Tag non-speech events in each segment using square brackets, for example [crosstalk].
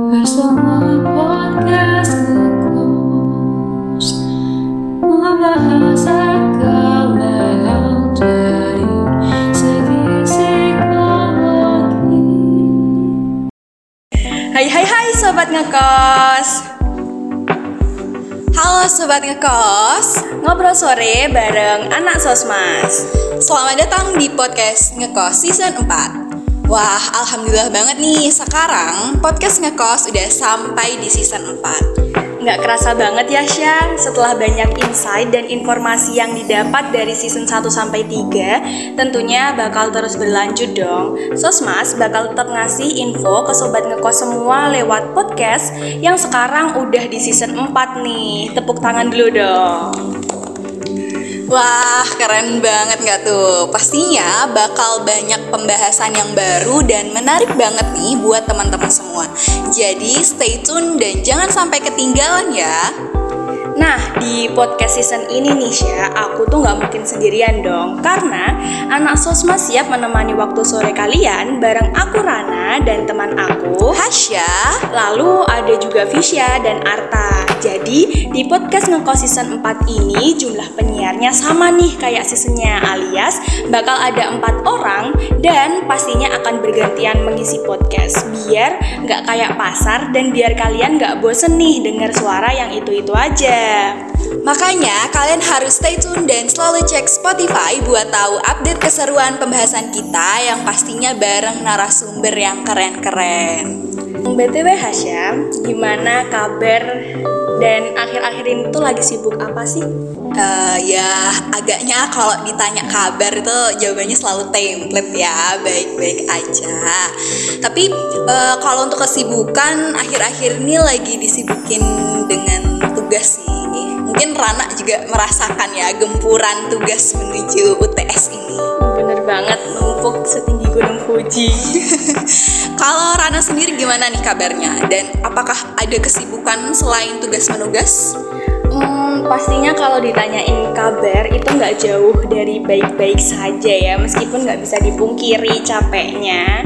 Hai hai hai sobat ngekos. Halo Sobat Ngekos, Ngobrol sore bareng anak sosmas. Selamat datang di podcast Ngekos Season 4 Wah, Alhamdulillah banget nih, sekarang podcast Ngekos udah sampai di season 4 Nggak kerasa banget ya Syah Setelah banyak insight dan informasi yang didapat dari season 1 sampai 3 Tentunya bakal terus berlanjut dong. Sosmas bakal tetap ngasih info ke sobat ngekos semua lewat podcast Yang sekarang udah di season 4 nih. Tepuk tangan dulu dong Wah, keren banget nggak tuh? Pastinya bakal banyak pembahasan yang baru dan menarik banget nih buat teman-teman semua Jadi stay tune dan jangan sampai ketinggalan ya Nah, di podcast season ini nih Syah, aku tuh nggak mungkin sendirian dong. Karena anak sosma siap menemani waktu sore kalian bareng aku Rana dan teman aku Hasya, Lalu ada juga Visya dan Arta. Jadi di podcast Ngekos season 4 ini jumlah penyiarnya sama nih kayak seasonnya Alias bakal ada empat orang dan pastinya akan bergantian mengisi podcast Biar nggak kayak pasar dan biar kalian nggak bosen nih denger suara yang itu-itu aja Makanya kalian harus stay tune dan selalu cek Spotify buat tahu update keseruan pembahasan kita yang pastinya bareng narasumber yang keren-keren. BTW Hasyam, gimana kabar dan akhir-akhir ini tuh lagi sibuk apa sih? Eh, ya agaknya kalau ditanya kabar itu jawabannya selalu template ya baik-baik aja. Tapi eh, kalau untuk kesibukan akhir-akhir ini lagi disibukin dengan. Mungkin Rana juga merasakan ya gempuran tugas menuju UTS ini. Bener banget, numpuk setinggi gunung Fuji. [laughs] Kalau Rana sendiri gimana nih kabarnya? Dan apakah ada kesibukan selain tugas menugas? Hmm, pastinya kalau ditanyain kabar itu nggak jauh dari baik-baik saja ya, meskipun nggak bisa dipungkiri capeknya.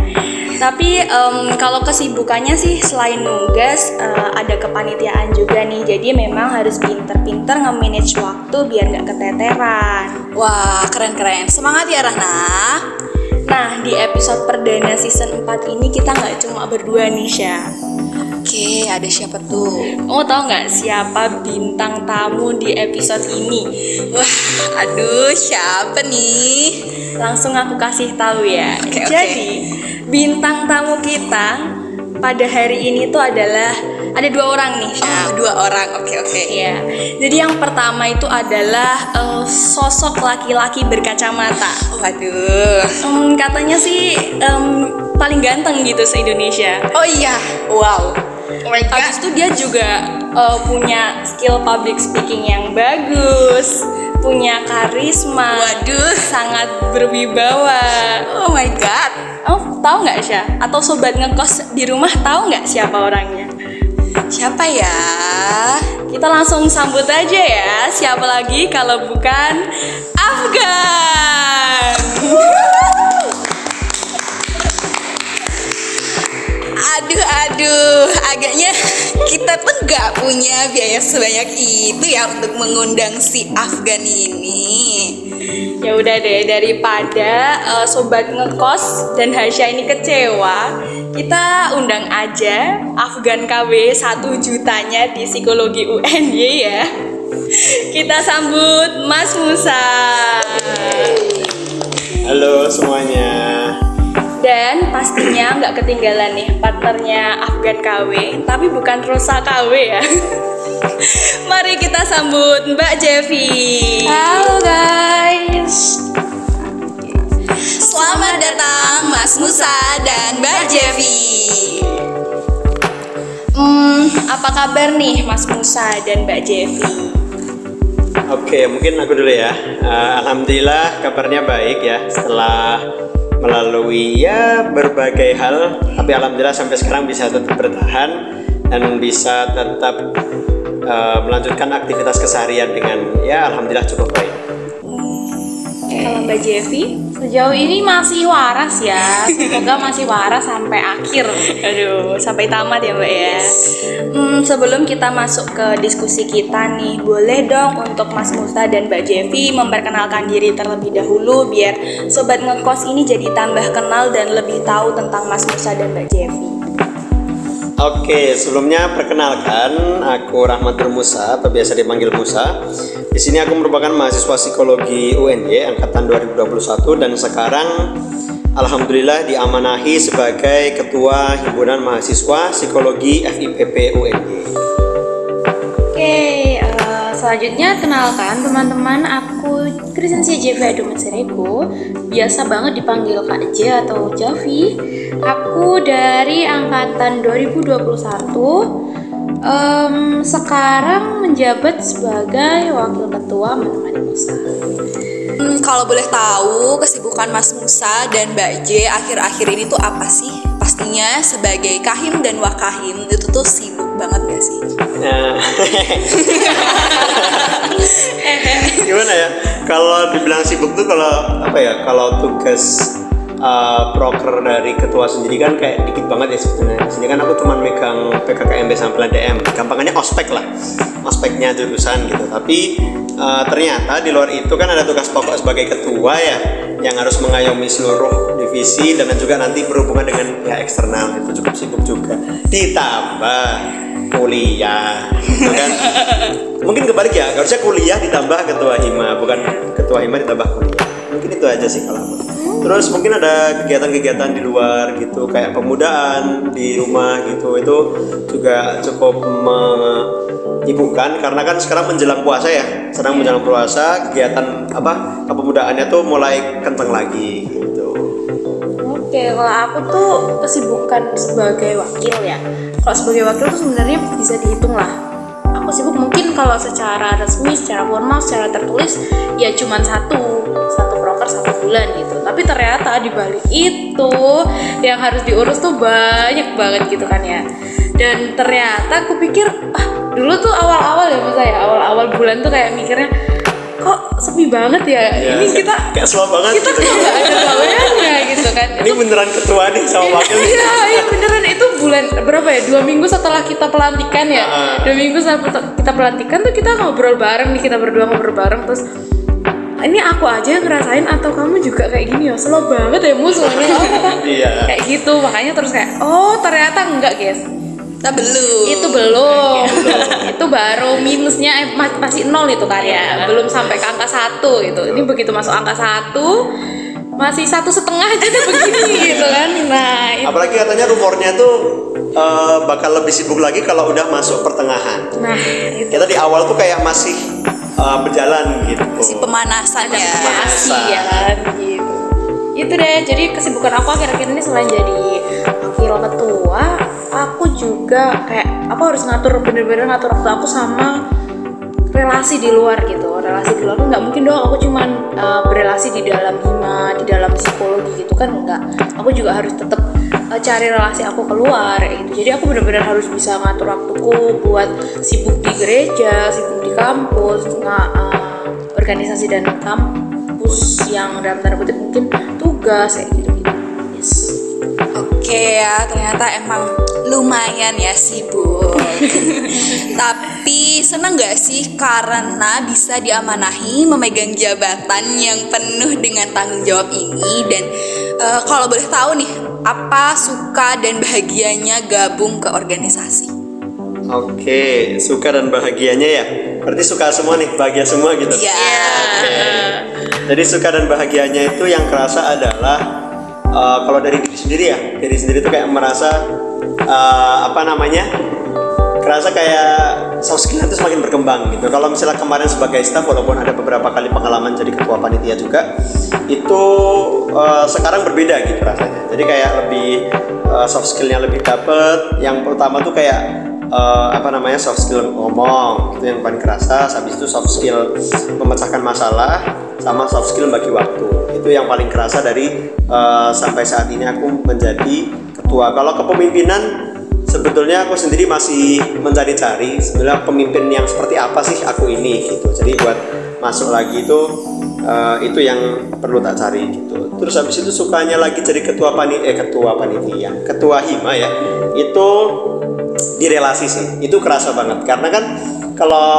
Tapi em, kalau kesibukannya sih selain nugas eh, ada kepanitiaan juga nih, jadi memang harus pinter-pinter nge-manage waktu biar nggak keteteran. Wah, keren-keren. Semangat ya Rana. Nah, di episode perdana season 4 ini kita nggak cuma berdua nih, Syah. Oke, ada siapa tuh? Kamu tahu nggak siapa bintang tamu di episode ini? Wah, aduh, siapa nih? Langsung aku kasih tahu ya. Oke. Jadi, bintang tamu kita pada hari ini tuh adalah ada dua orang nih, Oh, Syah. dua orang. Oke, oke. Iya. Jadi yang pertama itu adalah eh, sosok laki-laki berkacamata. Waduh. Em, katanya sih em, paling ganteng gitu se Indonesia. Oh iya, wow. Oh my god. Habis itu dia juga eh, punya skill public speaking yang bagus, punya karisma, Waduh. sangat berwibawa. Oh my god. Oh, tahu nggak Syah? Atau sobat ngekos di rumah tahu nggak siapa orangnya? Siapa ya? Kita langsung sambut aja ya. Siapa lagi kalau bukan Afgan? Aduh, aduh. Agaknya kita tuh nggak punya biaya sebanyak itu ya untuk mengundang si Afgan ini. Ya udah deh daripada eh, sobat ngekos dan Hasya ini kecewa, kita undang aja Afgan KW 1 jutanya di psikologi UNY ya. Kita sambut Mas Musa. Halo semuanya. Dan pastinya nggak ketinggalan nih partnernya Afgan KW, tapi bukan Rosa KW ya. [laughs] Mari kita sambut Mbak Jevi. Halo guys Selamat datang Mas Musa dan Mbak Jevi. Hmm, apa kabar nih Mas Musa dan Mbak Jevi? Oke, mungkin aku dulu ya. Eh, Alhamdulillah kabarnya baik ya setelah melalui ya berbagai hal, tapi alhamdulillah sampai sekarang bisa tetap bertahan dan bisa tetap eh, melanjutkan aktivitas keseharian dengan ya alhamdulillah cukup baik. Kalau Mbak Jevi? Sejauh ini masih waras ya. Semoga masih waras sampai akhir. Aduh, sampai tamat ya Mbak ya. Hmm, sebelum kita masuk ke diskusi kita nih, boleh dong untuk Mas Musta dan Mbak Jevi memperkenalkan diri terlebih dahulu biar sobat ngekos ini jadi tambah kenal dan lebih tahu tentang Mas Musa dan Mbak Jevi. Oke, sebelumnya perkenalkan aku Rahmatul Musa atau biasa dipanggil Musa. Di sini aku merupakan mahasiswa psikologi UNY angkatan 2021 dan sekarang alhamdulillah diamanahi sebagai ketua himpunan mahasiswa psikologi FIPP UNY. Selanjutnya kenalkan teman-teman, aku Krisensia Jevi Adumat Sereko Biasa banget dipanggil Kak J atau Javi. Aku dari angkatan 2021 Em, Sekarang menjabat sebagai wakil ketua menemani Musa. Hmm, kalau boleh tahu kesibukan Mas Musa dan Mbak J akhir-akhir ini tuh apa sih? Pastinya sebagai kahim dan wakahim itu tuh sibuk banget gak sih? Nah, [laughs] gimana ya? Kalau dibilang sibuk tuh kalau apa ya? Kalau tugas uh, proker dari ketua sendiri kan kayak dikit banget ya sebetulnya. Sini kan aku cuma megang PKKMB sampai DM. Gampangannya ospek lah, ospeknya jurusan gitu. Tapi uh, ternyata di luar itu kan ada tugas pokok sebagai ketua ya, yang harus mengayomi seluruh divisi dan juga nanti berhubungan dengan pihak eksternal itu cukup sibuk juga. Ditambah kuliah, gitu kan? [laughs] Mungkin kebalik ya, harusnya kuliah ditambah ketua hima, bukan ketua hima ditambah kuliah. Mungkin itu aja sih kalau aku. Terus mungkin ada kegiatan-kegiatan di luar gitu, kayak pemudaan di rumah gitu, itu juga cukup menyibukkan karena kan sekarang menjelang puasa ya, sedang menjelang puasa, kegiatan apa kepemudaannya tuh mulai kenceng lagi gitu. Oke, kalau aku tuh kesibukan sebagai wakil ya. Kalau sebagai wakil tuh sebenarnya bisa dihitung lah. Aku sibuk mungkin kalau secara resmi, secara formal, secara tertulis ya cuman satu, satu proker satu bulan gitu. Tapi ternyata di balik itu yang harus diurus tuh banyak banget gitu kan ya. Dan ternyata aku pikir ah dulu tuh awal-awal ya mas ya awal-awal bulan tuh kayak mikirnya kok sepi banget ya. Ya, Ini kita kayak slow banget kita gitu. kok nggak ada gaweannya [laughs] gitu kan. Ini beneran ketua nih sama wakil nih. Iya, iya beneran itu bulan berapa ya? Dua minggu setelah kita pelantikan ya. Dua minggu setelah kita pelantikan tuh kita ngobrol bareng nih, kita berdua ngobrol bareng terus ini aku aja yang ngerasain atau kamu juga kayak gini ya slow banget ya mus semuanya apa [laughs] kan Iya. kayak gitu makanya terus kayak oh ternyata enggak guys Kita belum. itu belum. [laughs] Itu baru minusnya eh, ma- masih nol itu kan ya. Belum sampai ke angka satu gitu. Ini begitu masuk angka satu masih satu setengah aja udah begini [laughs] gitu kan. Nah itu. Apalagi katanya rumornya tuh eh, bakal lebih sibuk lagi kalau udah masuk pertengahan. nah itu. Kita di awal tuh kayak masih eh, berjalan gitu. si pemanasan ya. masih ya. kan gitu. Itu deh. Jadi kesibukan aku akhir-akhir ini selain jadi wakil ketua aku juga kayak aku harus ngatur bener-bener ngatur waktu aku sama relasi di luar gitu. Relasi di luar nggak mungkin dong aku cuman uh, berrelasi di dalam hima di dalam psikologi gitu kan enggak. Aku juga harus tetap uh, cari relasi aku keluar gitu. Jadi aku bener-bener harus bisa ngatur waktuku buat sibuk di gereja sibuk di kampus nggak uh, organisasi dan kampus yang dalam tanda kutip mungkin tugas kayak gitu gitu yes. Oke ya, ternyata emang lumayan ya sibuk. [laughs] Tapi seneng gak sih karena bisa diamanahi memegang jabatan yang penuh dengan tanggung jawab ini dan eh, kalau boleh tahu nih apa suka dan bahagianya gabung ke organisasi? Oke, suka dan bahagianya ya. Berarti suka semua nih, bahagia semua gitu. Ya, Oke. Jadi suka dan bahagianya itu yang kerasa adalah eh, kalau dari diri sendiri ya, diri sendiri tuh kayak merasa eh, apa namanya? Kerasa kayak soft skill itu semakin berkembang gitu. Kalau misalnya kemarin sebagai staff walaupun ada beberapa kali pengalaman jadi ketua panitia juga, itu eh, sekarang berbeda gitu rasanya. Jadi kayak lebih eh, soft skillnya lebih dapet. Yang pertama tuh kayak eh, apa namanya soft skill ngomong itu yang paling kerasa habis itu soft skill memecahkan masalah sama soft skill bagi waktu itu yang paling kerasa dari eh, sampai saat ini aku menjadi ketua kalau kepemimpinan sebetulnya aku sendiri masih mencari-cari sebenarnya pemimpin yang seperti apa sih aku ini gitu. Jadi buat masuk lagi itu Eh, itu yang perlu tak cari gitu. Terus habis itu sukanya lagi jadi ketua pani eh ketua panitia ketua hima ya itu di relasi sih. Itu kerasa banget. Karena kan kalau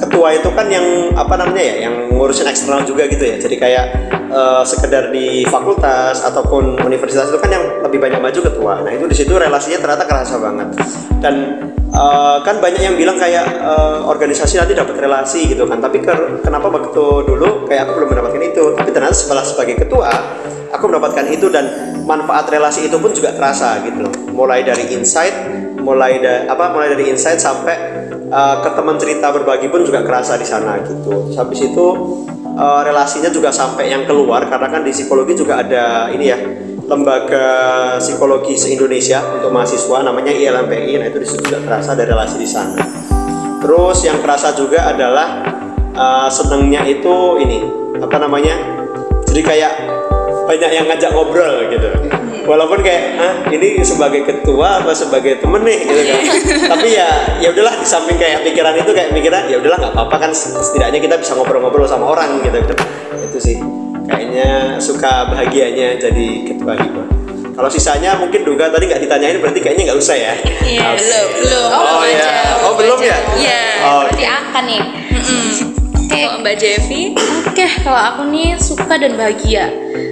ketua itu kan yang apa namanya ya yang ngurusin eksternal juga gitu ya. Jadi kayak eh, sekedar di fakultas ataupun universitas itu kan yang lebih banyak maju ketua. Nah itu di situ relasinya ternyata kerasa banget. Dan eh, kan banyak yang bilang kayak eh, organisasi nanti dapat relasi gitu kan. Tapi ker- kenapa waktu dulu kayak aku belum mendapatkan itu? Tapi ternyata setelah sebagai ketua aku mendapatkan itu dan manfaat relasi itu pun juga terasa gitu. Mulai dari insight mulai dari apa mulai dari insight sampai uh, ke teman cerita berbagi pun juga kerasa di sana gitu. Terus habis itu uh, relasinya juga sampai yang keluar karena kan di psikologi juga ada ini ya lembaga psikologi se Indonesia untuk mahasiswa namanya ILMPI nah itu di situ juga terasa ada relasi di sana. Terus yang kerasa juga adalah uh, senengnya itu ini apa namanya jadi kayak banyak yang ngajak ngobrol gitu walaupun kayak ah ini sebagai ketua atau sebagai temen nih gitu kan. [laughs] Tapi ya ya udahlah di samping kayak pikiran itu kayak pikiran ya udahlah nggak apa-apa kan setidaknya kita bisa ngobrol-ngobrol sama orang gitu. Itu sih. Kayaknya suka bahagianya jadi ketua hima kalau sisanya mungkin duga tadi nggak ditanyain berarti kayaknya nggak usah ya? Iya, belum, belum. oh, ya oh belum ya? Iya. oh, Berarti akan nih. Oke, Kalau Mbak Jevi, Oke, kalau aku nih suka dan bahagia.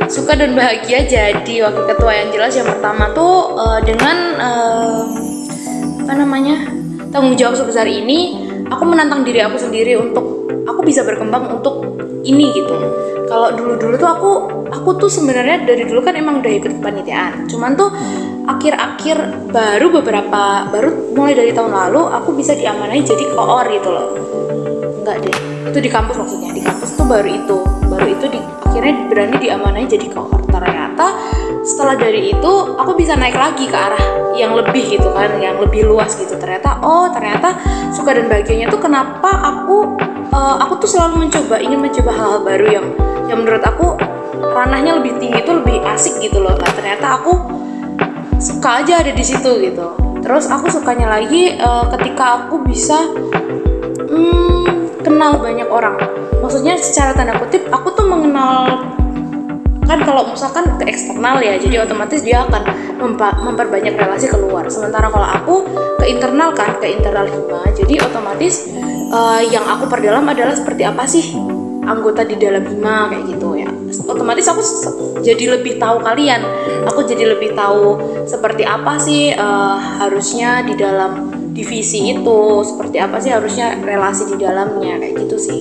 Suka dan bahagia jadi wakil ketua yang jelas yang pertama tuh eh, dengan eh, apa namanya tanggung jawab sebesar ini, aku menantang diri aku sendiri untuk aku bisa berkembang untuk ini gitu. Kalau dulu-dulu tuh aku aku tuh sebenarnya dari dulu kan emang udah ikut kepanitiaan. Cuman tuh akhir-akhir baru beberapa baru mulai dari tahun lalu aku bisa diamanai jadi koor gitu loh enggak deh itu di kampus maksudnya di kampus tuh baru itu baru itu di, akhirnya berani diamanai jadi kohort ternyata setelah dari itu aku bisa naik lagi ke arah yang lebih gitu kan yang lebih luas gitu. Ternyata oh ternyata suka dan bahagianya tuh kenapa aku eh, aku tuh selalu mencoba ingin mencoba hal-hal baru yang yang menurut aku ranahnya lebih tinggi itu lebih asik gitu loh nah ternyata aku suka aja ada di situ gitu. Terus aku sukanya lagi eh, ketika aku bisa hmm, kenal banyak orang. Maksudnya secara tanda kutip aku tuh mengenal kan kalau misalkan ke eksternal ya jadi otomatis dia akan memperbanyak relasi keluar. Sementara kalau aku ke internal kan ke internal hima jadi otomatis eh, yang aku perdalam adalah seperti apa sih anggota di dalam hima kayak gitu ya. Otomatis aku jadi lebih tahu kalian. Aku jadi lebih tahu seperti apa sih eh, harusnya di dalam divisi itu seperti apa sih harusnya relasi di dalamnya kayak gitu sih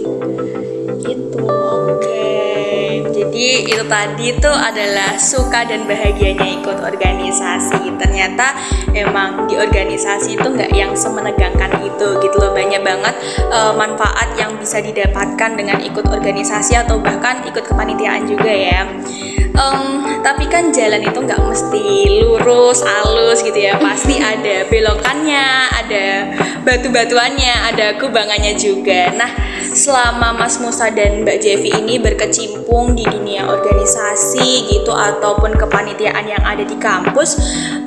gitu Oke, jadi itu tadi tuh adalah suka dan bahagianya ikut organisasi. Ternyata emang di organisasi itu nggak yang semenegangkan itu gitu loh. Banyak banget eh, manfaat yang bisa didapatkan dengan ikut organisasi atau bahkan ikut kepanitiaan juga ya. Em, tapi kan jalan itu nggak mesti lurus, halus gitu ya. Pasti ada belokannya, ada batu-batuannya, ada kubangannya juga. Nah, selama Mas Musa dan Mbak Jevi ini berkecimpung di dunia organisasi gitu ataupun kepanitiaan yang ada di kampus,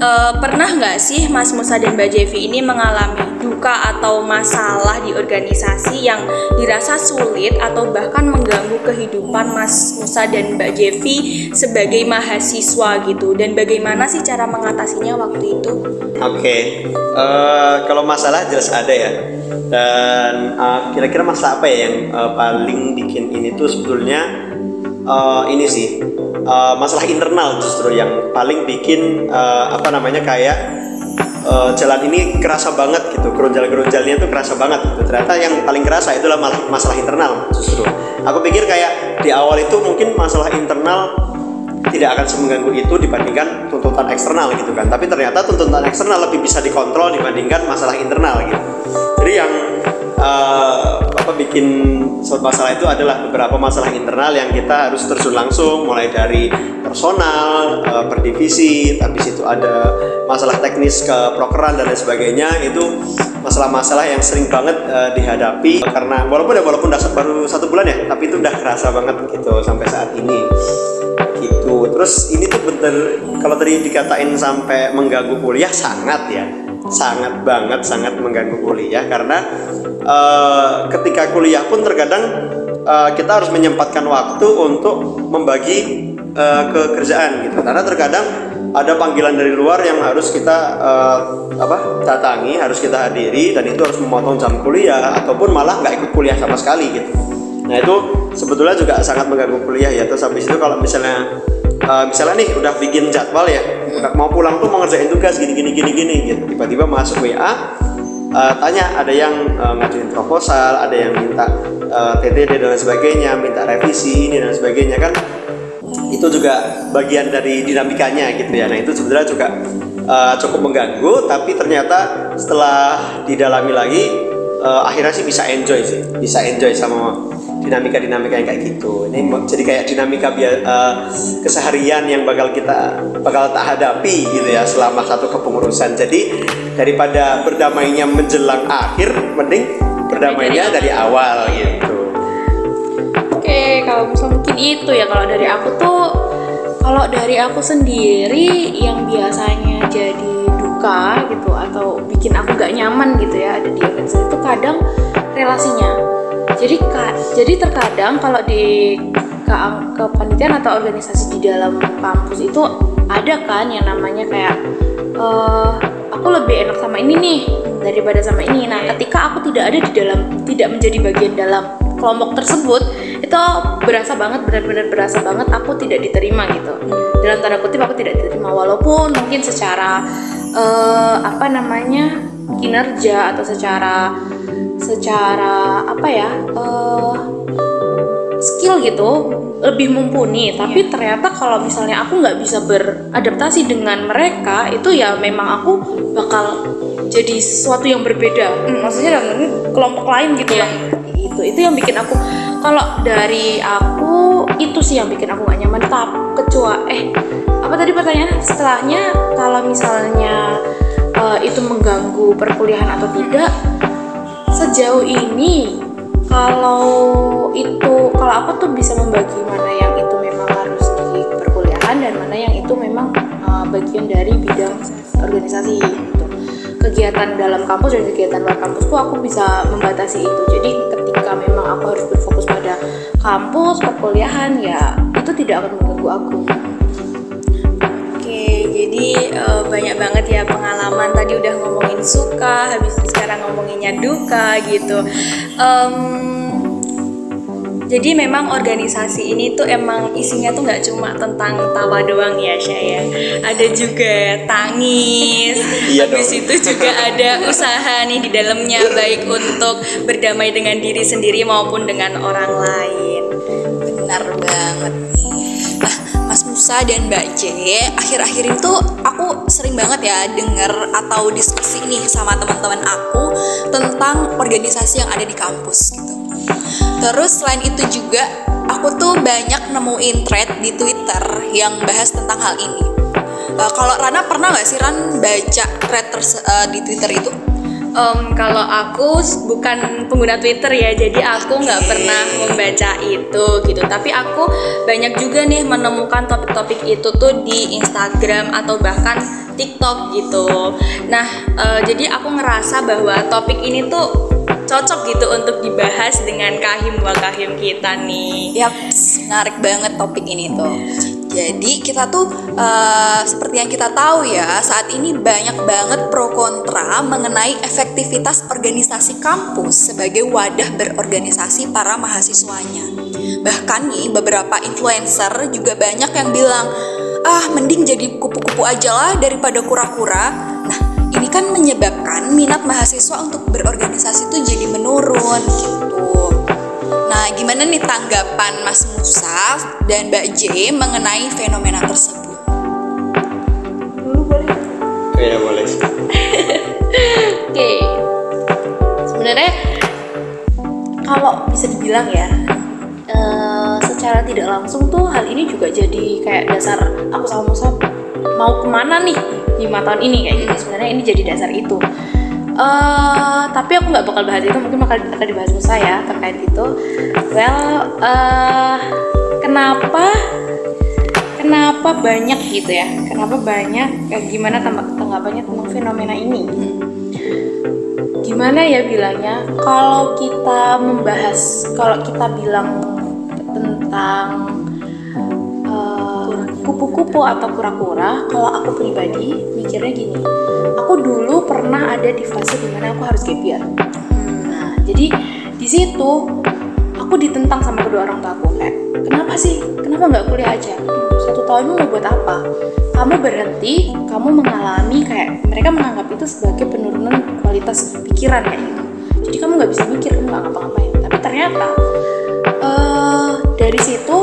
eh, pernah nggak sih Mas Musa dan Mbak Jevi ini mengalami duka atau masalah di organisasi yang dirasa sulit atau bahkan mengganggu kehidupan Mas Musa dan Mbak Jevi sebagai mahasiswa gitu? Dan bagaimana sih cara mengatasinya waktu itu? Oke, eh, kalau masalah jelas ada ya. Dan eh, kira-kira masalah apa ya yang eh, paling bikin ini tuh sebetulnya eh, ini sih eh, masalah internal justru yang paling bikin eh, apa namanya kayak eh, jalan ini kerasa banget gitu, geronjal-geronjalnya tuh kerasa banget gitu. Ternyata yang paling kerasa itulah masalah internal justru. Aku pikir kayak di awal itu mungkin masalah internal tidak akan semengganggu itu dibandingkan tuntutan eksternal gitu kan tapi ternyata tuntutan eksternal lebih bisa dikontrol dibandingkan masalah internal gitu jadi yang eh, apa bikin suatu masalah itu adalah beberapa masalah internal yang kita harus terjun langsung mulai dari personal eh, per divisi habis itu ada masalah teknis ke prokeran dan lain sebagainya. Itu masalah-masalah yang sering banget eh, dihadapi karena walaupun ya walaupun udah baru satu bulan ya tapi itu udah kerasa banget gitu sampai saat ini. Gitu. Terus ini tuh bener kalau tadi dikatain sampai mengganggu kuliah sangat ya. Sangat banget sangat mengganggu kuliah karena eh, ketika kuliah pun terkadang uh, kita harus menyempatkan waktu untuk membagi uh, kekerjaan gitu. Karena terkadang ada panggilan dari luar yang harus kita uh, apa datangi harus kita hadiri dan itu harus memotong jam kuliah ataupun malah nggak ikut kuliah sama sekali gitu. Nah itu sebetulnya juga sangat mengganggu kuliah ya. Terus habis itu kalau misalnya uh, misalnya nih udah bikin jadwal ya udah mau pulang tuh mau ngerjain tugas gini gini gini gini gitu. Tiba-tiba masuk WA uh, tanya ada yang uh, ngajuin proposal ada yang minta uh, TTD dan sebagainya minta revisi ini dan sebagainya kan? Itu juga bagian dari dinamikanya gitu ya. Nah itu sebenarnya juga uh, cukup mengganggu tapi ternyata setelah didalami lagi uh, akhirnya sih bisa enjoy sih. Bisa enjoy sama dinamika-dinamika yang kayak gitu. Ini jadi kayak dinamika biar uh, keseharian yang bakal kita bakal tak hadapi gitu ya selama satu kepengurusan. Jadi daripada berdamainya menjelang akhir mending berdamainya dari awal gitu. Oke kalau misalnya mungkin itu ya kalau dari aku tuh kalau dari aku sendiri yang biasanya jadi duka gitu atau bikin aku gak nyaman gitu ya ada di organisasi itu kadang relasinya jadi jadi terkadang kalau di ke kepanitiaan atau organisasi di dalam kampus itu ada kan yang namanya kayak uh, aku lebih enak sama ini nih daripada sama ini. Nah ketika aku tidak ada di dalam tidak menjadi bagian dalam kelompok tersebut itu berasa banget benar-benar berasa banget aku tidak diterima gitu. Dalam tanda kutip aku tidak diterima. Walaupun mungkin secara uh, apa namanya kinerja atau secara secara apa ya uh, skill gitu lebih mumpuni. Tapi ternyata kalau misalnya aku nggak bisa beradaptasi dengan mereka itu ya memang aku bakal jadi sesuatu yang berbeda. Hmm, maksudnya dalam kelompok lain gitu lah itu itu yang bikin aku kalau dari aku itu sih yang bikin aku gak nyaman. Tapi kecuali eh apa tadi pertanyaan setelahnya kalau misalnya uh, itu mengganggu perkuliahan atau tidak sejauh ini kalau itu kalau aku tuh bisa membagi mana yang itu memang harus di perkuliahan dan mana yang itu memang uh, bagian dari bidang organisasi gitu. kegiatan dalam kampus dan kegiatan luar kampusku aku bisa membatasi itu jadi ketika memang aku harus berfokus pada kampus perkuliahan ya itu tidak akan mengganggu aku jadi uh, banyak banget ya pengalaman tadi udah ngomongin suka habis itu sekarang ngomonginnya duka gitu. Um, jadi memang organisasi ini tuh emang isinya tuh nggak cuma tentang tawa doang ya saya ada juga tangis iya habis dong. itu juga ada usaha nih di dalamnya baik untuk berdamai dengan diri sendiri maupun dengan orang lain Musa dan Mbak J akhir-akhir itu aku sering banget ya denger atau diskusi nih sama teman-teman aku tentang organisasi yang ada di kampus gitu. Terus selain itu juga aku tuh banyak nemuin thread di Twitter yang bahas tentang hal ini. Uh, kalau Rana pernah nggak sih Ran baca thread uh, di Twitter itu? Um, kalau aku bukan pengguna Twitter ya, jadi aku nggak okay. pernah membaca itu gitu. Tapi aku banyak juga nih menemukan topik-topik itu tuh di Instagram atau bahkan TikTok gitu. Nah, uh, jadi aku ngerasa bahwa topik ini tuh cocok gitu untuk dibahas dengan kahim wakahim kita nih. Yap, menarik banget topik ini tuh. Jadi kita tuh uh, seperti yang kita tahu ya saat ini banyak banget pro kontra mengenai efektivitas organisasi kampus sebagai wadah berorganisasi para mahasiswanya. Bahkan nih beberapa influencer juga banyak yang bilang ah mending jadi kupu-kupu aja lah daripada kura-kura. Nah ini kan menyebabkan minat mahasiswa untuk berorganisasi tuh jadi menurun gitu. Nah, gimana nih tanggapan Mas Musa dan Mbak J mengenai fenomena tersebut? Dulu boleh? Iya boleh. [laughs] Oke. Sebenarnya kalau bisa dibilang ya, uh, secara tidak langsung tuh hal ini juga jadi kayak dasar aku sama Musa mau ke mana nih lima tahun ini kayak gitu. Sebenarnya ini jadi dasar itu Uh, tapi aku nggak bakal bahas itu mungkin bakal akan dibahas Musa ya terkait itu. Well uh, kenapa kenapa banyak gitu ya? Kenapa banyak eh, gimana tanggapannya tentang fenomena ini? Gimana ya bilangnya? Kalau kita membahas kalau kita bilang tentang kupu-kupu atau kura-kura kalau aku pribadi mikirnya gini. Aku dulu pernah ada di fase di mana aku harus gap year. Nah jadi di situ aku ditentang sama kedua orang tua aku kayak kenapa sih? Kenapa nggak kuliah aja? Satu tahunmu mau buat apa? Kamu berhenti kamu mengalami kayak mereka menganggap itu sebagai penurunan kualitas pikiran kayak gitu. Jadi kamu nggak bisa mikir kamu nggak ngapa-ngapain. Tapi ternyata eh dari situ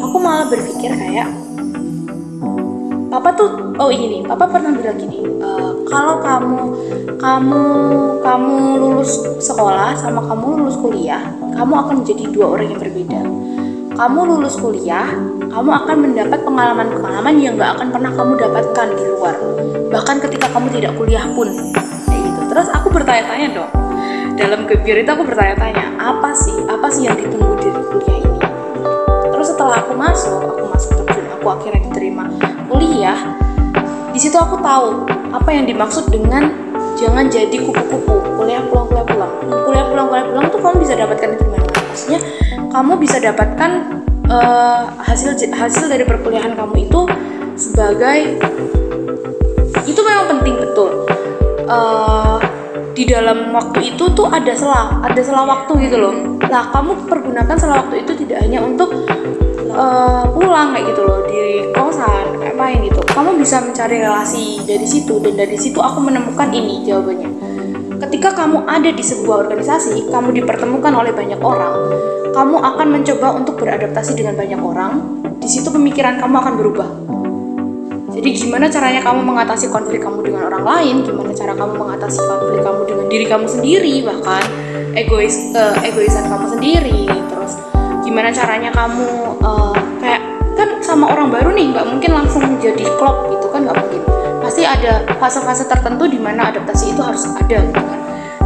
aku malah berpikir kayak Papa tuh oh ini Papa pernah bilang gini, "Eh, kalau kamu kamu kamu lulus sekolah sama kamu lulus kuliah, kamu akan menjadi dua orang yang berbeda. Kamu lulus kuliah, kamu akan mendapat pengalaman-pengalaman yang gak akan pernah kamu dapatkan di luar. Bahkan ketika kamu tidak kuliah pun, kayak gitu. Terus aku bertanya-tanya dong, dalam kebir itu aku bertanya-tanya, apa sih, apa sih yang ditunggu dari kuliah ini? Terus setelah aku masuk, aku masuk terjun, aku akhirnya diterima kuliah. Di situ aku tahu apa yang dimaksud dengan jangan jadi kupu-kupu. Kuliah pulang, kuliah pulang. Kuliah pulang, kuliah pulang tuh kamu bisa dapatkan itu di mana? Maksudnya kamu bisa dapatkan eh, hasil hasil dari perkuliahan kamu itu sebagai itu memang penting betul. Eh, di dalam waktu itu tuh ada selah, ada selah waktu gitu loh. Nah, kamu pergunakan selah waktu itu tidak hanya untuk eh, pulang kayak gitu loh di kosan kayak main gitu. Kamu bisa mencari relasi dari situ dan dari situ aku menemukan ini jawabannya. Ketika kamu ada di sebuah organisasi, kamu dipertemukan oleh banyak orang, kamu akan mencoba untuk beradaptasi dengan banyak orang. Di situ pemikiran kamu akan berubah. Jadi gimana caranya kamu mengatasi konflik kamu dengan orang lain? Gimana cara kamu mengatasi konflik kamu dengan diri kamu sendiri bahkan egois eh, egoisan kamu sendiri? Gimana caranya kamu eh, kayak kan sama orang baru nih nggak mungkin langsung jadi klop gitu kan nggak mungkin. Pasti ada fase-fase tertentu di mana adaptasi itu harus ada gitu kan.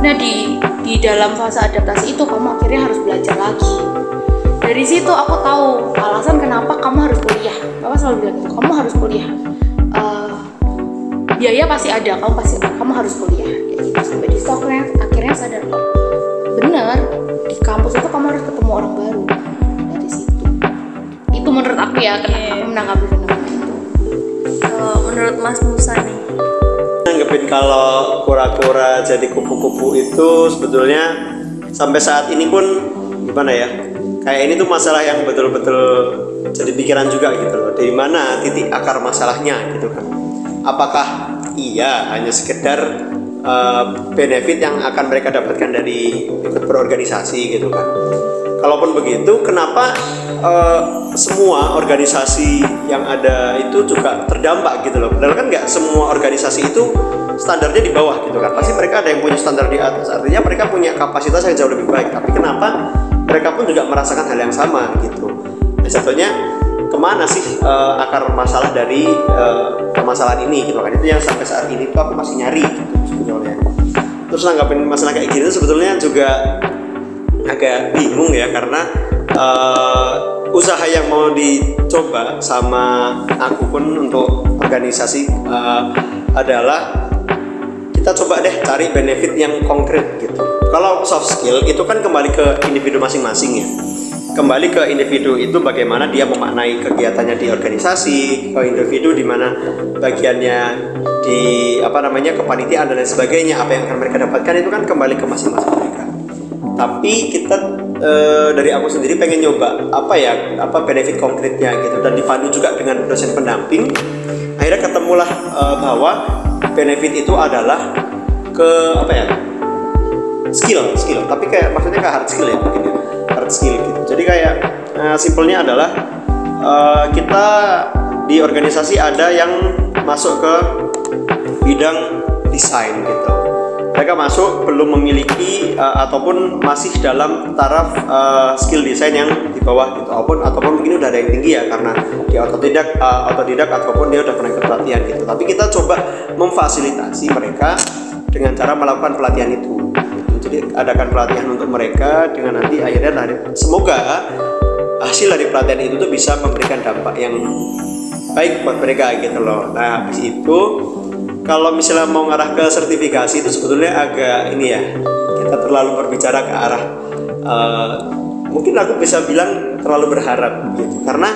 Nah di di dalam fase adaptasi itu kamu akhirnya harus belajar lagi. Dari situ aku tahu alasan kenapa kamu harus kuliah. Bapak selalu bilang gitu, kamu harus kuliah. Eh, biaya pasti ada, kamu pasti kamu harus kuliah. Gitu. Sampai di aku akhirnya, sadar kok, bener di kampus itu kamu harus ketemu orang baru. Menurut aku ya, kenapa aku menanggapi fenomena itu. Kalau menurut Mas Musa nih, Nanggepin kalau kura-kura jadi kupu-kupu itu sebetulnya sampai saat ini pun gimana ya? Kayak ini tuh masalah yang betul-betul jadi pikiran juga gitu loh. Dari mana titik akar masalahnya gitu kan? Apakah iya hanya sekedar uh, benefit yang akan mereka dapatkan dari ikut berorganisasi gitu kan? Kalaupun begitu, kenapa uh, semua organisasi yang ada itu juga terdampak gitu loh? Padahal kan nggak semua organisasi itu standarnya di bawah gitu kan? Pasti mereka ada yang punya standar di atas. Artinya mereka punya kapasitas yang jauh lebih baik. Tapi kenapa mereka pun juga merasakan hal yang sama gitu? Nah, contohnya ke mana sih uh, akar masalah dari uh, permasalahan ini gitu kan? Itu yang sampai saat ini tuh aku masih nyari gitu sebetulnya. Terus nanggapin masalah kayak gini sebetulnya juga agak bingung ya karena uh, usaha yang mau dicoba sama aku pun untuk organisasi uh, adalah kita coba deh cari benefit yang konkret gitu. Kalau soft skill itu kan kembali ke individu masing-masing ya. Kembali ke individu itu bagaimana dia memaknai kegiatannya di organisasi, ke individu di mana bagiannya di apa namanya kepanitiaan dan lain sebagainya, apa yang akan mereka dapatkan itu kan kembali ke masing-masing tapi kita e, dari aku sendiri pengen nyoba apa ya apa benefit konkretnya gitu. Dan dipandu juga dengan dosen pendamping. Akhirnya ketemulah e, bahwa benefit itu adalah ke apa ya skill skill. Tapi kayak maksudnya ke hard skill ya mungkin ya. Hard skill gitu. Jadi kayak e, simpelnya adalah e, kita di organisasi ada yang masuk ke bidang desain gitu mereka masuk belum memiliki uh, ataupun masih dalam taraf uh, skill desain yang di bawah gitu. Ataupun ataupun mungkin udah ada yang tinggi ya karena dia otodidak uh, otodidak ataupun dia udah pernah ikut pelatihan gitu. Tapi kita coba memfasilitasi mereka dengan cara melakukan pelatihan itu gitu. jadi adakan pelatihan untuk mereka dengan nanti akhirnya semoga hasil dari pelatihan itu tuh bisa memberikan dampak yang baik buat mereka gitu loh. Nah habis itu kalau misalnya mau ngarah ke sertifikasi itu sebetulnya agak ini ya kita terlalu berbicara ke arah eh, mungkin aku bisa bilang terlalu berharap gitu. Karena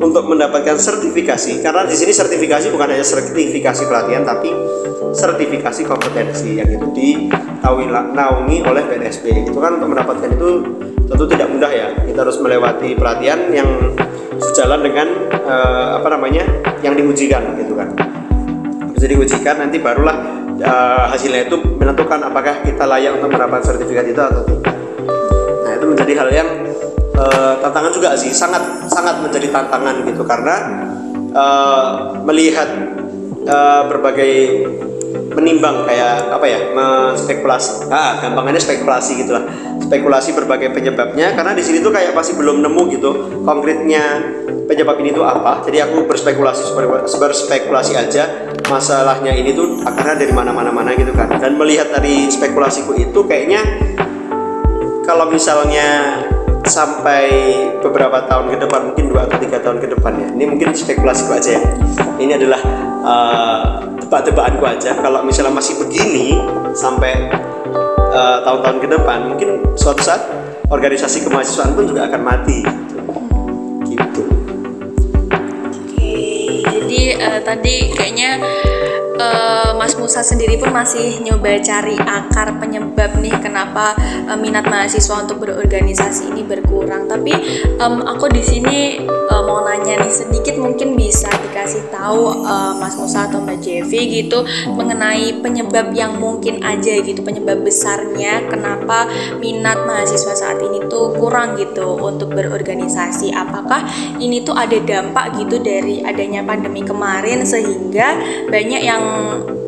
untuk mendapatkan sertifikasi karena di sini sertifikasi bukan hanya sertifikasi pelatihan tapi sertifikasi kompetensi yang itu dinaungi oleh BNSP itu kan. Untuk mendapatkan itu tentu tidak mudah ya. Kita harus melewati pelatihan yang sejalan dengan eh, apa namanya yang diujikan gitu kan bisa diujikan nanti barulah eh, hasilnya itu menentukan apakah kita layak untuk mendapatkan sertifikat itu atau tidak. Nah itu menjadi hal yang eh, tantangan juga sih sangat sangat menjadi tantangan gitu. Karena eh, melihat eh, berbagai menimbang kayak apa ya spekulasi ah gampangannya spekulasi gitulah spekulasi berbagai penyebabnya karena di sini tuh kayak masih belum nemu gitu konkretnya penyebab ini tuh apa. Jadi aku berspekulasi berspekulasi aja masalahnya ini tuh akarnya dari mana mana gitu kan. Dan melihat dari spekulasiku itu kayaknya kalau misalnya sampai beberapa tahun ke depan mungkin dua atau tiga tahun ke depan ya. Ini mungkin spekulasiku aja ya. Ini adalah uh, tebak-tebakanku aja. Kalau misalnya masih begini sampai uh, tahun-tahun ke depan mungkin suatu saat organisasi kemahasiswaan pun juga akan mati eh, tadi kayaknya eh, Mas Musa sendiri pun masih nyoba cari akar penyebab nih kenapa eh, minat mahasiswa untuk berorganisasi ini berkurang. Tapi em, aku di sini eh, mau nanya nih sedikit mungkin bisa dikasih tahu eh, Mas Musa atau Mbak Jevi gitu mengenai penyebab yang mungkin aja gitu penyebab besarnya kenapa minat mahasiswa saat ini tuh kurang gitu untuk berorganisasi. Apakah ini tuh ada dampak gitu dari adanya pandemi kemarin sehingga banyak yang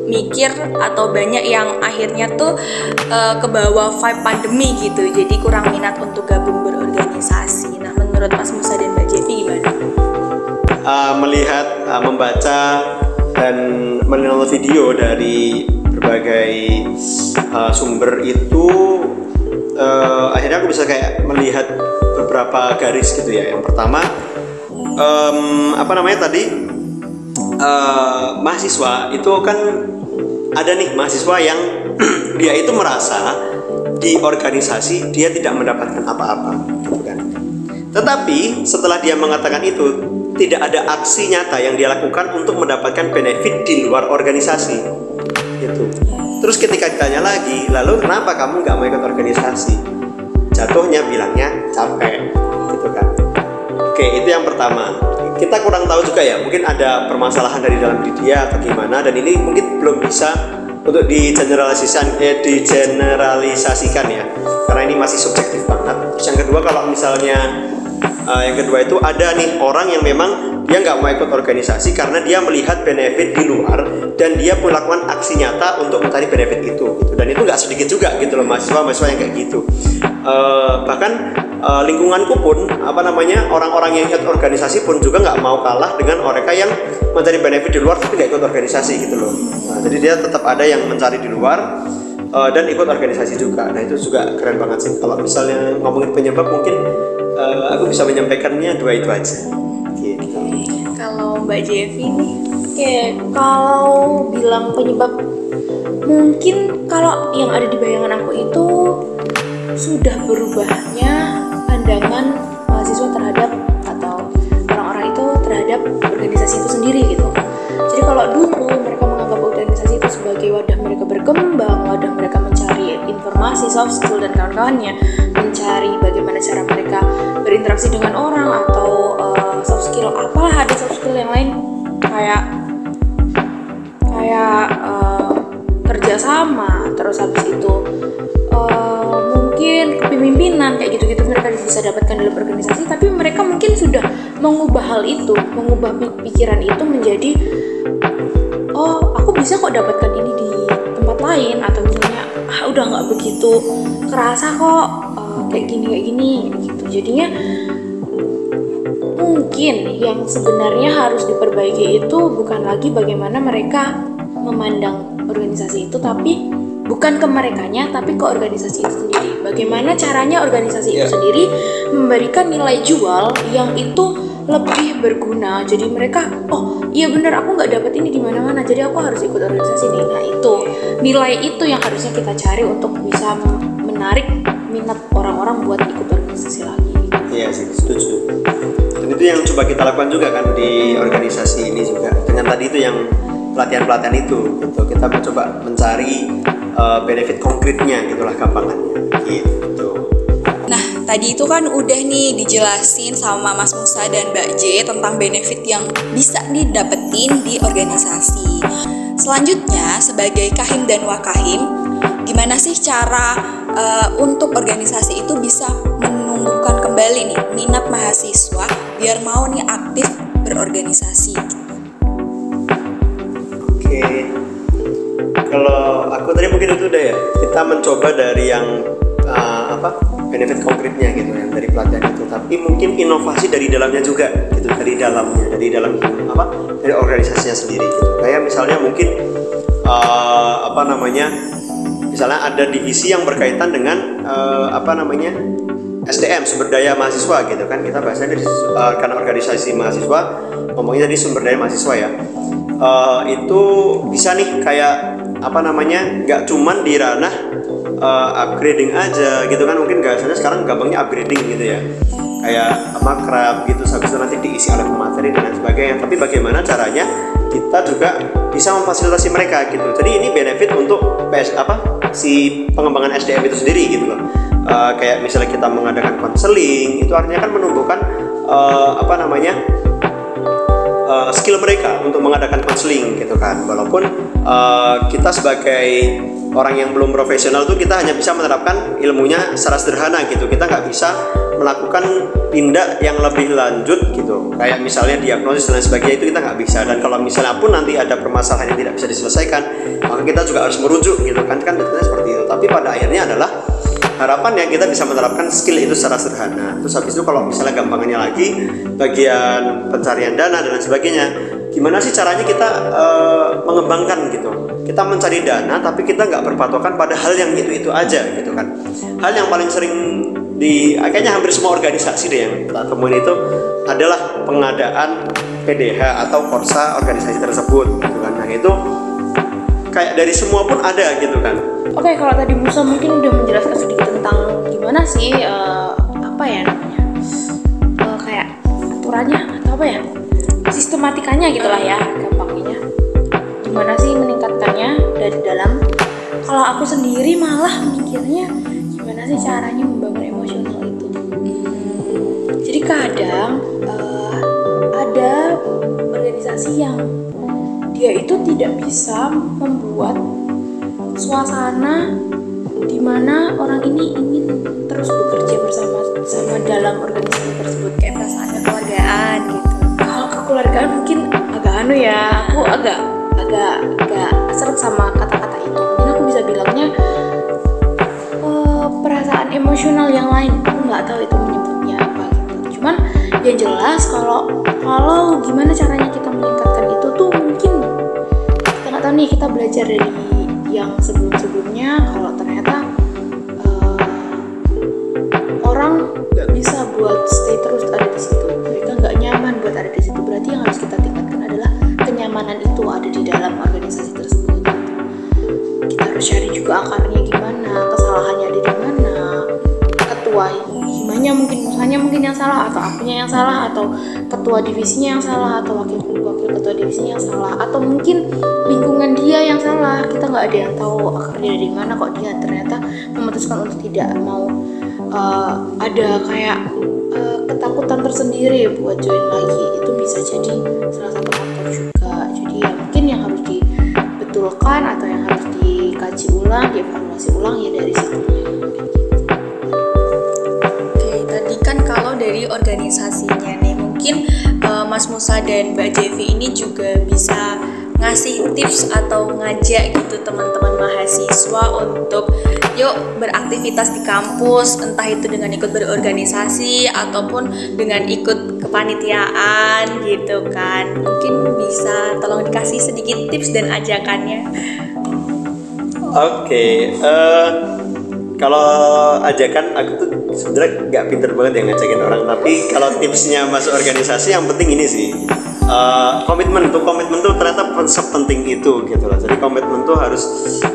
mikir atau banyak yang akhirnya tuh eh, ke bawah vibe pandemi gitu jadi kurang minat untuk gabung berorganisasi nah menurut Mas Musa dan Mbak Jevi gimana? uh, melihat, uh, membaca dan menonton video dari berbagai uh, sumber itu uh, akhirnya aku bisa kayak melihat beberapa garis gitu ya. Yang pertama em, apa namanya tadi uh, mahasiswa itu kan ada nih mahasiswa yang [clears throat] dia itu merasa di organisasi dia tidak mendapatkan apa-apa gitu kan. Tetapi setelah dia mengatakan itu, tidak ada aksi nyata yang dia lakukan untuk mendapatkan benefit di luar organisasi. Gitu. Terus ketika ditanya lagi, lalu kenapa kamu nggak mau ikut organisasi? Jatuhnya bilangnya capek, gitu kan. Oke, itu yang pertama. Kita kurang tahu juga ya, mungkin ada permasalahan dari dalam diri dia atau gimana, dan ini mungkin belum bisa untuk digeneralisasikan, eh, digeneralisasikan ya, karena ini masih subjektif banget. Terus yang kedua, kalau misalnya Uh, yang kedua itu ada nih orang yang memang dia nggak mau ikut organisasi karena dia melihat benefit di luar dan dia melakukan aksi nyata untuk mencari benefit itu. Dan itu nggak sedikit juga gitu loh mahasiswa mahasiswa yang kayak gitu. Uh, bahkan uh, lingkunganku pun apa namanya orang-orang yang ikut organisasi pun juga nggak mau kalah dengan mereka yang mencari benefit di luar tapi nggak ikut organisasi gitu loh. Nah, jadi dia tetap ada yang mencari di luar uh, dan ikut organisasi juga. Nah itu juga keren banget sih. Kalau misalnya ngomongin penyebab mungkin uh, aku bisa menyampaikannya dua itu aja. Gitu. Kalau Mbak Jevi nih Oke, kalau bilang penyebab mungkin kalau yang ada di bayangan aku itu sudah berubahnya pandangan mahasiswa terhadap atau orang-orang itu terhadap organisasi itu sendiri gitu. Jadi kalau dulu mereka menganggap organisasi itu sebagai wadah mereka berkembang, wadah mereka mencari informasi, soft skill dan kawan-kawannya, mencari bagaimana cara mereka berinteraksi dengan orang atau uh, soft skill apalah ada soft skill yang lain kayak kayak eh, kerjasama terus habis itu eh, mungkin kepemimpinan kayak gitu-gitu mereka bisa dapatkan dalam organisasi tapi mereka mungkin sudah mengubah hal itu mengubah pi- pikiran itu menjadi oh aku bisa kok dapatkan ini di tempat lain atau misalnya ah udah nggak begitu kerasa kok eh, kayak gini kayak gini gitu. Jadinya mungkin yang sebenarnya harus diperbaiki itu bukan lagi bagaimana mereka memandang organisasi itu tapi bukan ke merekanya tapi ke organisasi itu sendiri bagaimana caranya organisasi itu Iya. sendiri memberikan nilai jual yang itu lebih berguna jadi mereka oh iya bener aku nggak dapet ini di mana mana jadi aku harus ikut organisasi ini nah itu nilai itu yang harusnya kita cari untuk bisa menarik minat orang-orang buat ikut organisasi lagi Iya sih, setuju. Dan itu yang coba kita lakukan juga kan di organisasi ini juga. Dengan tadi itu yang pelatihan-pelatihan itu, gitu. Kita mencoba mencari uh, benefit konkretnya, gitulah gampangannya. Nah, tadi itu kan udah nih dijelasin sama Mas Musa dan Mbak J tentang benefit yang bisa nih dapetin di organisasi. Selanjutnya, sebagai kahim dan wakahim, gimana sih cara uh, untuk organisasi itu bisa menumbuhkan kembali nih minat mahasiswa biar mau nih aktif berorganisasi? Oke. Kalau aku tadi mungkin itu udah ya. Kita mencoba dari yang uh, apa benefit konkretnya gitu yang dari pelatihan itu. Tapi mungkin inovasi dari dalamnya juga gitu dari dalamnya dari dalam apa dari organisasinya sendiri gitu. Kayak misalnya mungkin uh, apa namanya misalnya ada divisi yang berkaitan dengan uh, apa namanya SDM sumber daya mahasiswa gitu kan kita bahasanya dari uh, karena organisasi mahasiswa ngomongnya tadi sumber daya mahasiswa ya uh, itu bisa nih kayak apa namanya nggak cuman di ranah uh, upgrading aja gitu kan. Mungkin biasanya sekarang gampangnya upgrading gitu ya. Kayak apa kerap gitu. Habis itu nanti diisi oleh pemateri dan sebagainya. Tapi bagaimana caranya kita juga bisa memfasilitasi mereka gitu. Jadi ini benefit untuk PS apa si pengembangan SDM itu sendiri gitu loh. Uh, kayak misalnya kita mengadakan konseling itu artinya kan menumbuhkan uh, apa namanya skill mereka untuk mengadakan konseling gitu kan. Walaupun uh, kita sebagai orang yang belum profesional tuh kita hanya bisa menerapkan ilmunya secara sederhana gitu. Kita nggak bisa melakukan tindak yang lebih lanjut gitu. Kayak misalnya diagnosis dan lain sebagainya itu kita nggak bisa. Dan kalau misalnya pun nanti ada permasalahan yang tidak bisa diselesaikan maka kita juga harus merujuk gitu. Kan kan seperti itu. Tapi pada akhirnya adalah harapannya kita bisa menerapkan skill itu secara sederhana. Terus habis itu kalau misalnya gampangannya lagi bagian pencarian dana dan sebagainya gimana sih caranya kita uh, mengembangkan gitu? Kita mencari dana tapi kita nggak berpatokan pada hal yang itu itu aja gitu kan. Hal yang paling sering di kayaknya hampir semua organisasi deh yang kita temuin itu adalah pengadaan PDH atau korsa organisasi tersebut gitu kan. Nah itu kayak dari semua pun ada gitu kan. Oke kalau tadi Musa mungkin udah menjelaskan sedikit tentang gimana sih uh, apa ya namanya uh, kayak aturannya atau apa ya sistematikanya gitulah ya gampangnya. Gimana sih meningkatkannya dari dalam? Kalau aku sendiri malah mikirnya gimana sih caranya membangun emosional itu? Jadi kadang uh, ada organisasi yang dia itu tidak bisa membuat suasana di mana orang ini ingin terus bekerja bersama sama dalam organisasi tersebut kayak perasaan kekeluargaan gitu. Kalau kekeluargaan mungkin agak anu ya aku agak agak agak seret sama kata-kata itu. Mungkin aku bisa bilangnya uh, perasaan emosional yang lain. Aku nggak tahu itu menyebutnya apa gitu. Cuman yang jelas kalau kalau gimana caranya kita meningkatkan itu tuh tahu nih kita belajar dari yang sebelum-sebelumnya kalau ternyata uh, orang nggak bisa buat stay terus ada di situ. Mereka nggak nyaman buat ada di situ. Berarti yang harus kita tingkatkan adalah kenyamanan itu ada di dalam organisasi tersebut. Kita harus cari juga akarnya gimana kesalahannya ada di mana ketua himanya mungkin misalnya mungkin yang salah atau akunya yang salah atau ketua divisinya yang salah atau wakil wakil ketua divisinya yang salah atau mungkin lingkungan dia yang salah. Kita nggak ada yang tahu akarnya dari mana kok dia ternyata memutuskan untuk tidak mau uh, ada kayak uh, ketakutan tersendiri buat join lagi. Itu bisa jadi salah satu faktor juga. Jadi ya mungkin yang harus dibetulkan atau yang harus dikaji ulang dievaluasi ulang ya dari situ organisasinya. Nih, mungkin uh, Mas Musa dan Mbak Jevi ini juga bisa ngasih tips atau ngajak gitu teman-teman mahasiswa untuk yuk beraktivitas di kampus entah itu dengan ikut berorganisasi ataupun dengan ikut kepanitiaan gitu kan. Mungkin bisa tolong dikasih sedikit tips dan ajakannya. Oke, eh, kalau ajakan aku tuh sebenarnya nggak pinter banget ya ngajakin orang tapi kalau tipsnya masuk organisasi yang penting ini sih uh, komitmen tuh komitmen tuh ternyata sepenting itu gitu loh. Jadi komitmen tuh harus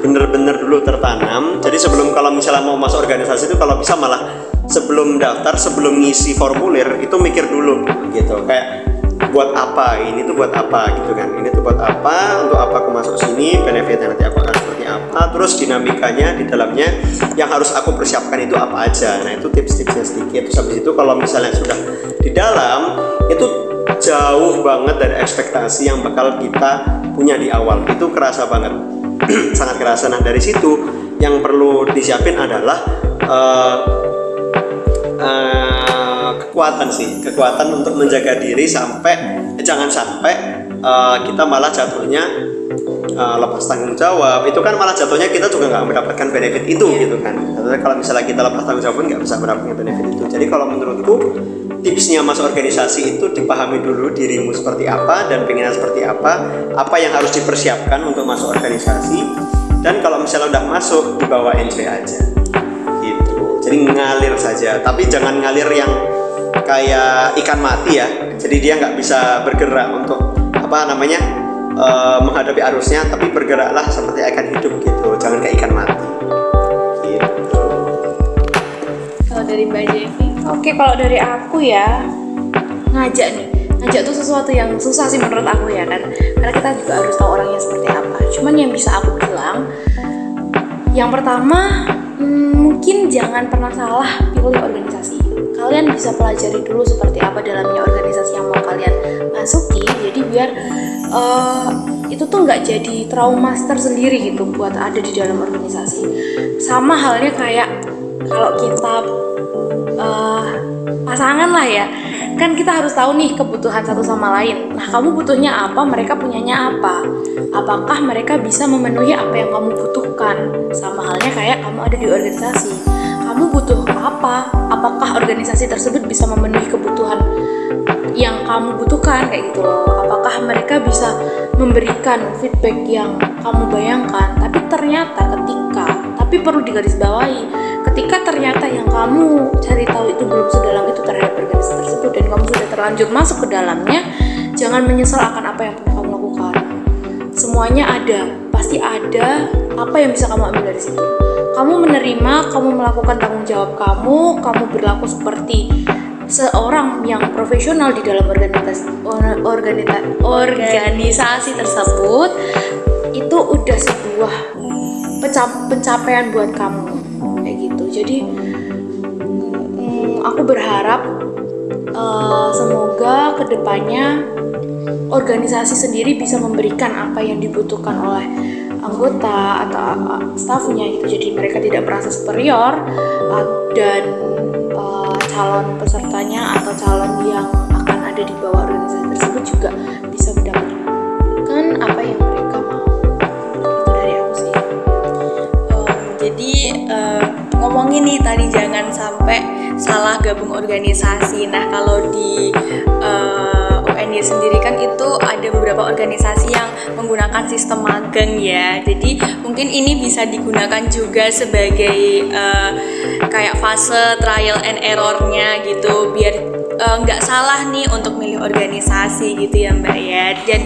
bener-bener dulu tertanam. Jadi sebelum kalau misalnya mau masuk organisasi itu kalau bisa malah sebelum daftar sebelum ngisi formulir itu mikir dulu gitu. Kayak buat apa? Ini tuh buat apa? Gitu kan? Ini tuh buat apa? Untuk apa aku masuk sini? Benefitnya nanti aku akan seperti apa? Terus dinamikanya di dalamnya yang harus aku persiapkan itu apa aja? Nah itu tips-tipsnya sedikit. Terus habis itu kalau misalnya sudah di dalam itu jauh banget dari ekspektasi yang bakal kita punya di awal. Itu kerasa banget. [clears throat] Sangat kerasa. Nah dari situ yang perlu disiapin adalah uh, uh, kekuatan sih. Kekuatan untuk menjaga diri sampai eh, jangan sampai uh, kita malah jatuhnya uh, lepas tanggung jawab. Itu kan malah jatuhnya kita juga nggak mendapatkan benefit itu gitu kan. Jatuhnya kalau misalnya kita lepas tanggung jawab pun nggak bisa mendapatkan benefit itu. Jadi kalau menurutku tipsnya masuk organisasi itu dipahami dulu dirimu seperti apa dan pengennya seperti apa apa yang harus dipersiapkan untuk masuk organisasi. Dan kalau misalnya udah masuk dibawa enjoy aja jadi ngalir saja tapi jangan ngalir yang kayak ikan mati ya jadi dia nggak bisa bergerak untuk apa namanya uh, menghadapi arusnya tapi bergeraklah seperti ikan hidup gitu jangan kayak ikan mati gitu Kalau dari Mbak Jevi, Oke, kalau dari aku ya ngajak nih. Ngajak tuh sesuatu yang susah sih menurut aku ya kan. Karena kita juga harus tahu orangnya seperti apa. Cuman yang bisa aku bilang yang pertama hmm, mungkin jangan pernah salah pilih organisasi. Kalian bisa pelajari dulu seperti apa dalamnya organisasi yang mau kalian masuki. Jadi biar eh, itu tuh nggak jadi trauma tersendiri gitu buat ada di dalam organisasi. Sama halnya kayak kalau kita eh, pasangan lah ya kan kita harus tahu nih kebutuhan satu sama lain. Nah kamu butuhnya apa? Mereka punyanya apa? Apakah mereka bisa memenuhi apa yang kamu butuhkan? Sama halnya kayak kamu ada di organisasi. Kamu butuh apa? Apakah organisasi tersebut bisa memenuhi kebutuhan yang kamu butuhkan? Kayak gitu loh. Apakah mereka bisa memberikan feedback yang kamu bayangkan? Tapi ternyata ketika tapi perlu digarisbawahi ketika ternyata yang kamu cari tahu itu belum sedalam itu terhadap organisasi tersebut dan kamu sudah terlanjur masuk ke dalamnya jangan menyesal akan apa yang pernah kamu lakukan. Semuanya ada pasti ada apa yang bisa kamu ambil dari situ. Kamu menerima kamu melakukan tanggung jawab kamu kamu berlaku seperti seorang yang profesional di dalam organisasi or- organita- organisasi tersebut itu udah sebuah pencap- pencapaian buat kamu jadi mm, aku berharap eh, semoga ke depannya organisasi sendiri bisa memberikan apa yang dibutuhkan oleh anggota atau uh, stafnya gitu. Jadi mereka tidak merasa superior uh, dan uh, calon pesertanya atau calon yang akan ada di bawah organisasi tersebut juga bisa mendapatkan apa yang mereka mau. Itu dari aku sih. Em, jadi eh, ngomongin nih tadi jangan sampai salah gabung organisasi. Nah kalau di eh, UNY sendiri kan itu ada beberapa organisasi yang menggunakan sistem magang ya. Jadi mungkin ini bisa digunakan juga sebagai eh, kayak fase trial and errornya gitu biar eh, nggak salah nih untuk milih organisasi gitu ya Mbak ya. Dan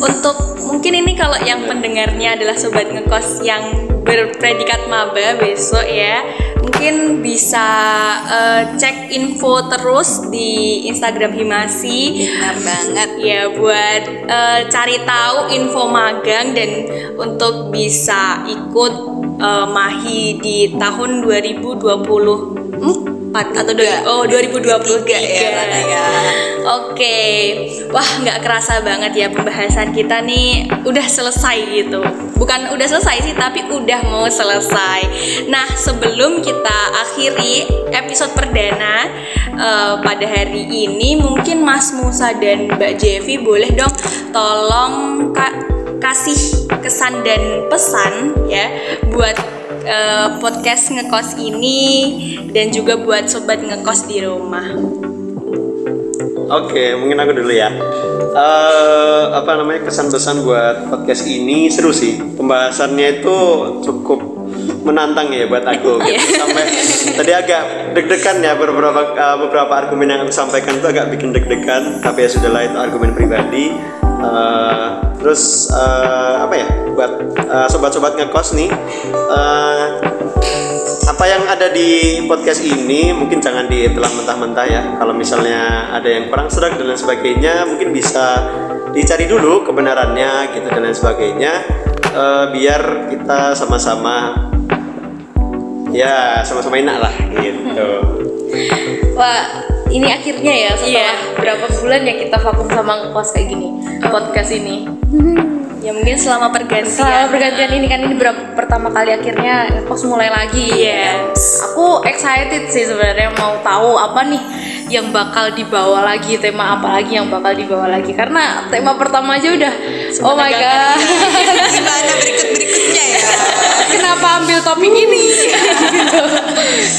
untuk mungkin ini kalau yang pendengarnya adalah sobat ngekos yang berpredikat maba besok ya mungkin bisa eh, cek info terus di Instagram Himasi benar banget ya buat eh, cari tahu info magang dan untuk bisa ikut eh, mahi di tahun 2024 atau dua, oh 2023 ya, ya. Oke, wah nggak kerasa banget ya pembahasan kita nih udah selesai gitu. Bukan udah selesai sih, tapi udah mau selesai. Nah sebelum kita akhiri episode perdana eh, pada hari ini, mungkin Mas Musa dan Mbak Jevi boleh dong tolong kak kasih kesan dan pesan ya buat eh, podcast ngekos ini dan juga buat sobat ngekos di rumah. Oke, mungkin aku dulu ya. Eh, apa namanya kesan pesan buat podcast ini seru sih. Pembahasannya itu cukup menantang ya buat aku gitu. [laughs] sampai tadi agak deg-degan ya beberapa uh, beberapa argumen yang aku sampaikan itu agak bikin deg-degan tapi ya sudahlah itu argumen pribadi Uh, terus uh, apa ya buat uh, sobat-sobat ngekos nih uh, apa yang ada di podcast ini mungkin jangan ditelan mentah-mentah ya. Kalau misalnya ada yang kurang serak dan lain sebagainya mungkin bisa dicari dulu kebenarannya gitu dan lain sebagainya. Uh, biar kita sama-sama ya sama-sama enak lah gitu. Wah, ini akhirnya ya setelah Iya. berapa bulan ya kita vakum sama ngekos kayak gini podcast ini. Ya mungkin selama pergantian. Selama pergantian ini kan ini berapa pertama kali akhirnya ngekos mulai lagi. Yes. Aku excited sih sebenarnya mau tahu apa nih yang bakal dibawa lagi tema apa lagi yang bakal dibawa lagi. Karena tema pertama aja udah oh my god. [laughs] Gimana berikut berikutnya ya? kenapa ambil topik ini? [laughs] Gitu.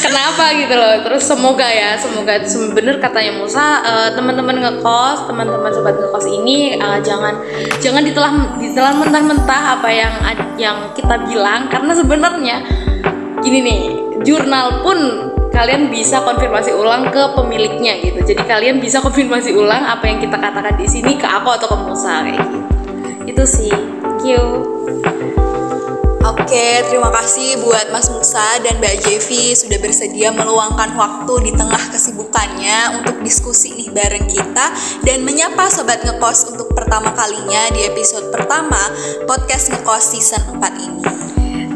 kenapa gitu loh? Terus semoga ya semoga bener katanya Musa. Eh, teman-teman ngekos teman-teman sobat ngekos ini eh, jangan jangan ditelan ditelan mentah-mentah apa yang yang kita bilang. Karena sebenarnya gini nih jurnal pun kalian bisa konfirmasi ulang ke pemiliknya gitu. Jadi kalian bisa konfirmasi ulang apa yang kita katakan di sini ke aku atau ke Musa kayak gitu. Itu sih. Thank you. Oke, terima kasih buat Mas Musa dan Mbak Jevi sudah bersedia meluangkan waktu di tengah kesibukannya untuk diskusi nih bareng kita dan menyapa Sobat Ngekos untuk pertama kalinya di episode pertama podcast Ngekos season 4 ini.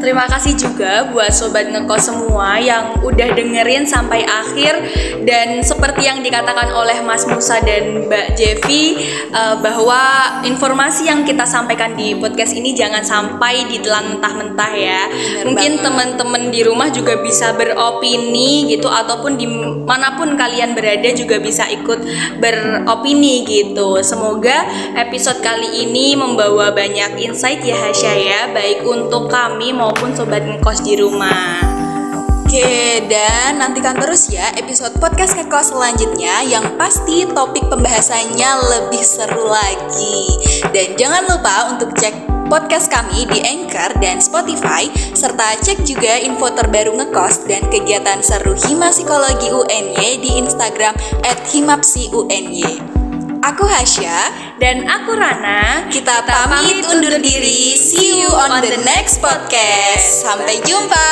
Terima kasih juga buat sobat ngekos semua yang udah dengerin sampai akhir dan seperti yang dikatakan oleh Mas Musa dan Mbak Jevi eh, bahwa informasi yang kita sampaikan di podcast ini jangan sampai ditelan mentah-mentah ya. Bener Mungkin teman-teman di rumah juga bisa beropini gitu ataupun di mana pun kalian berada juga bisa ikut beropini gitu. Semoga episode kali ini membawa banyak insight ya Hasya ya, baik untuk kami maupun sobat ngekos di rumah. Oke, dan nantikan terus ya episode podcast Ngekos selanjutnya yang pasti topik pembahasannya lebih seru lagi. Dan jangan lupa untuk cek podcast kami di Anchor dan Spotify, serta cek juga info terbaru ngekos dan kegiatan seru Hima Psikologi UNY di Instagram himapsiuny. Aku Hasya, Dan aku Rana, kita pamit undur diri. See you on the next podcast. Sampai jumpa.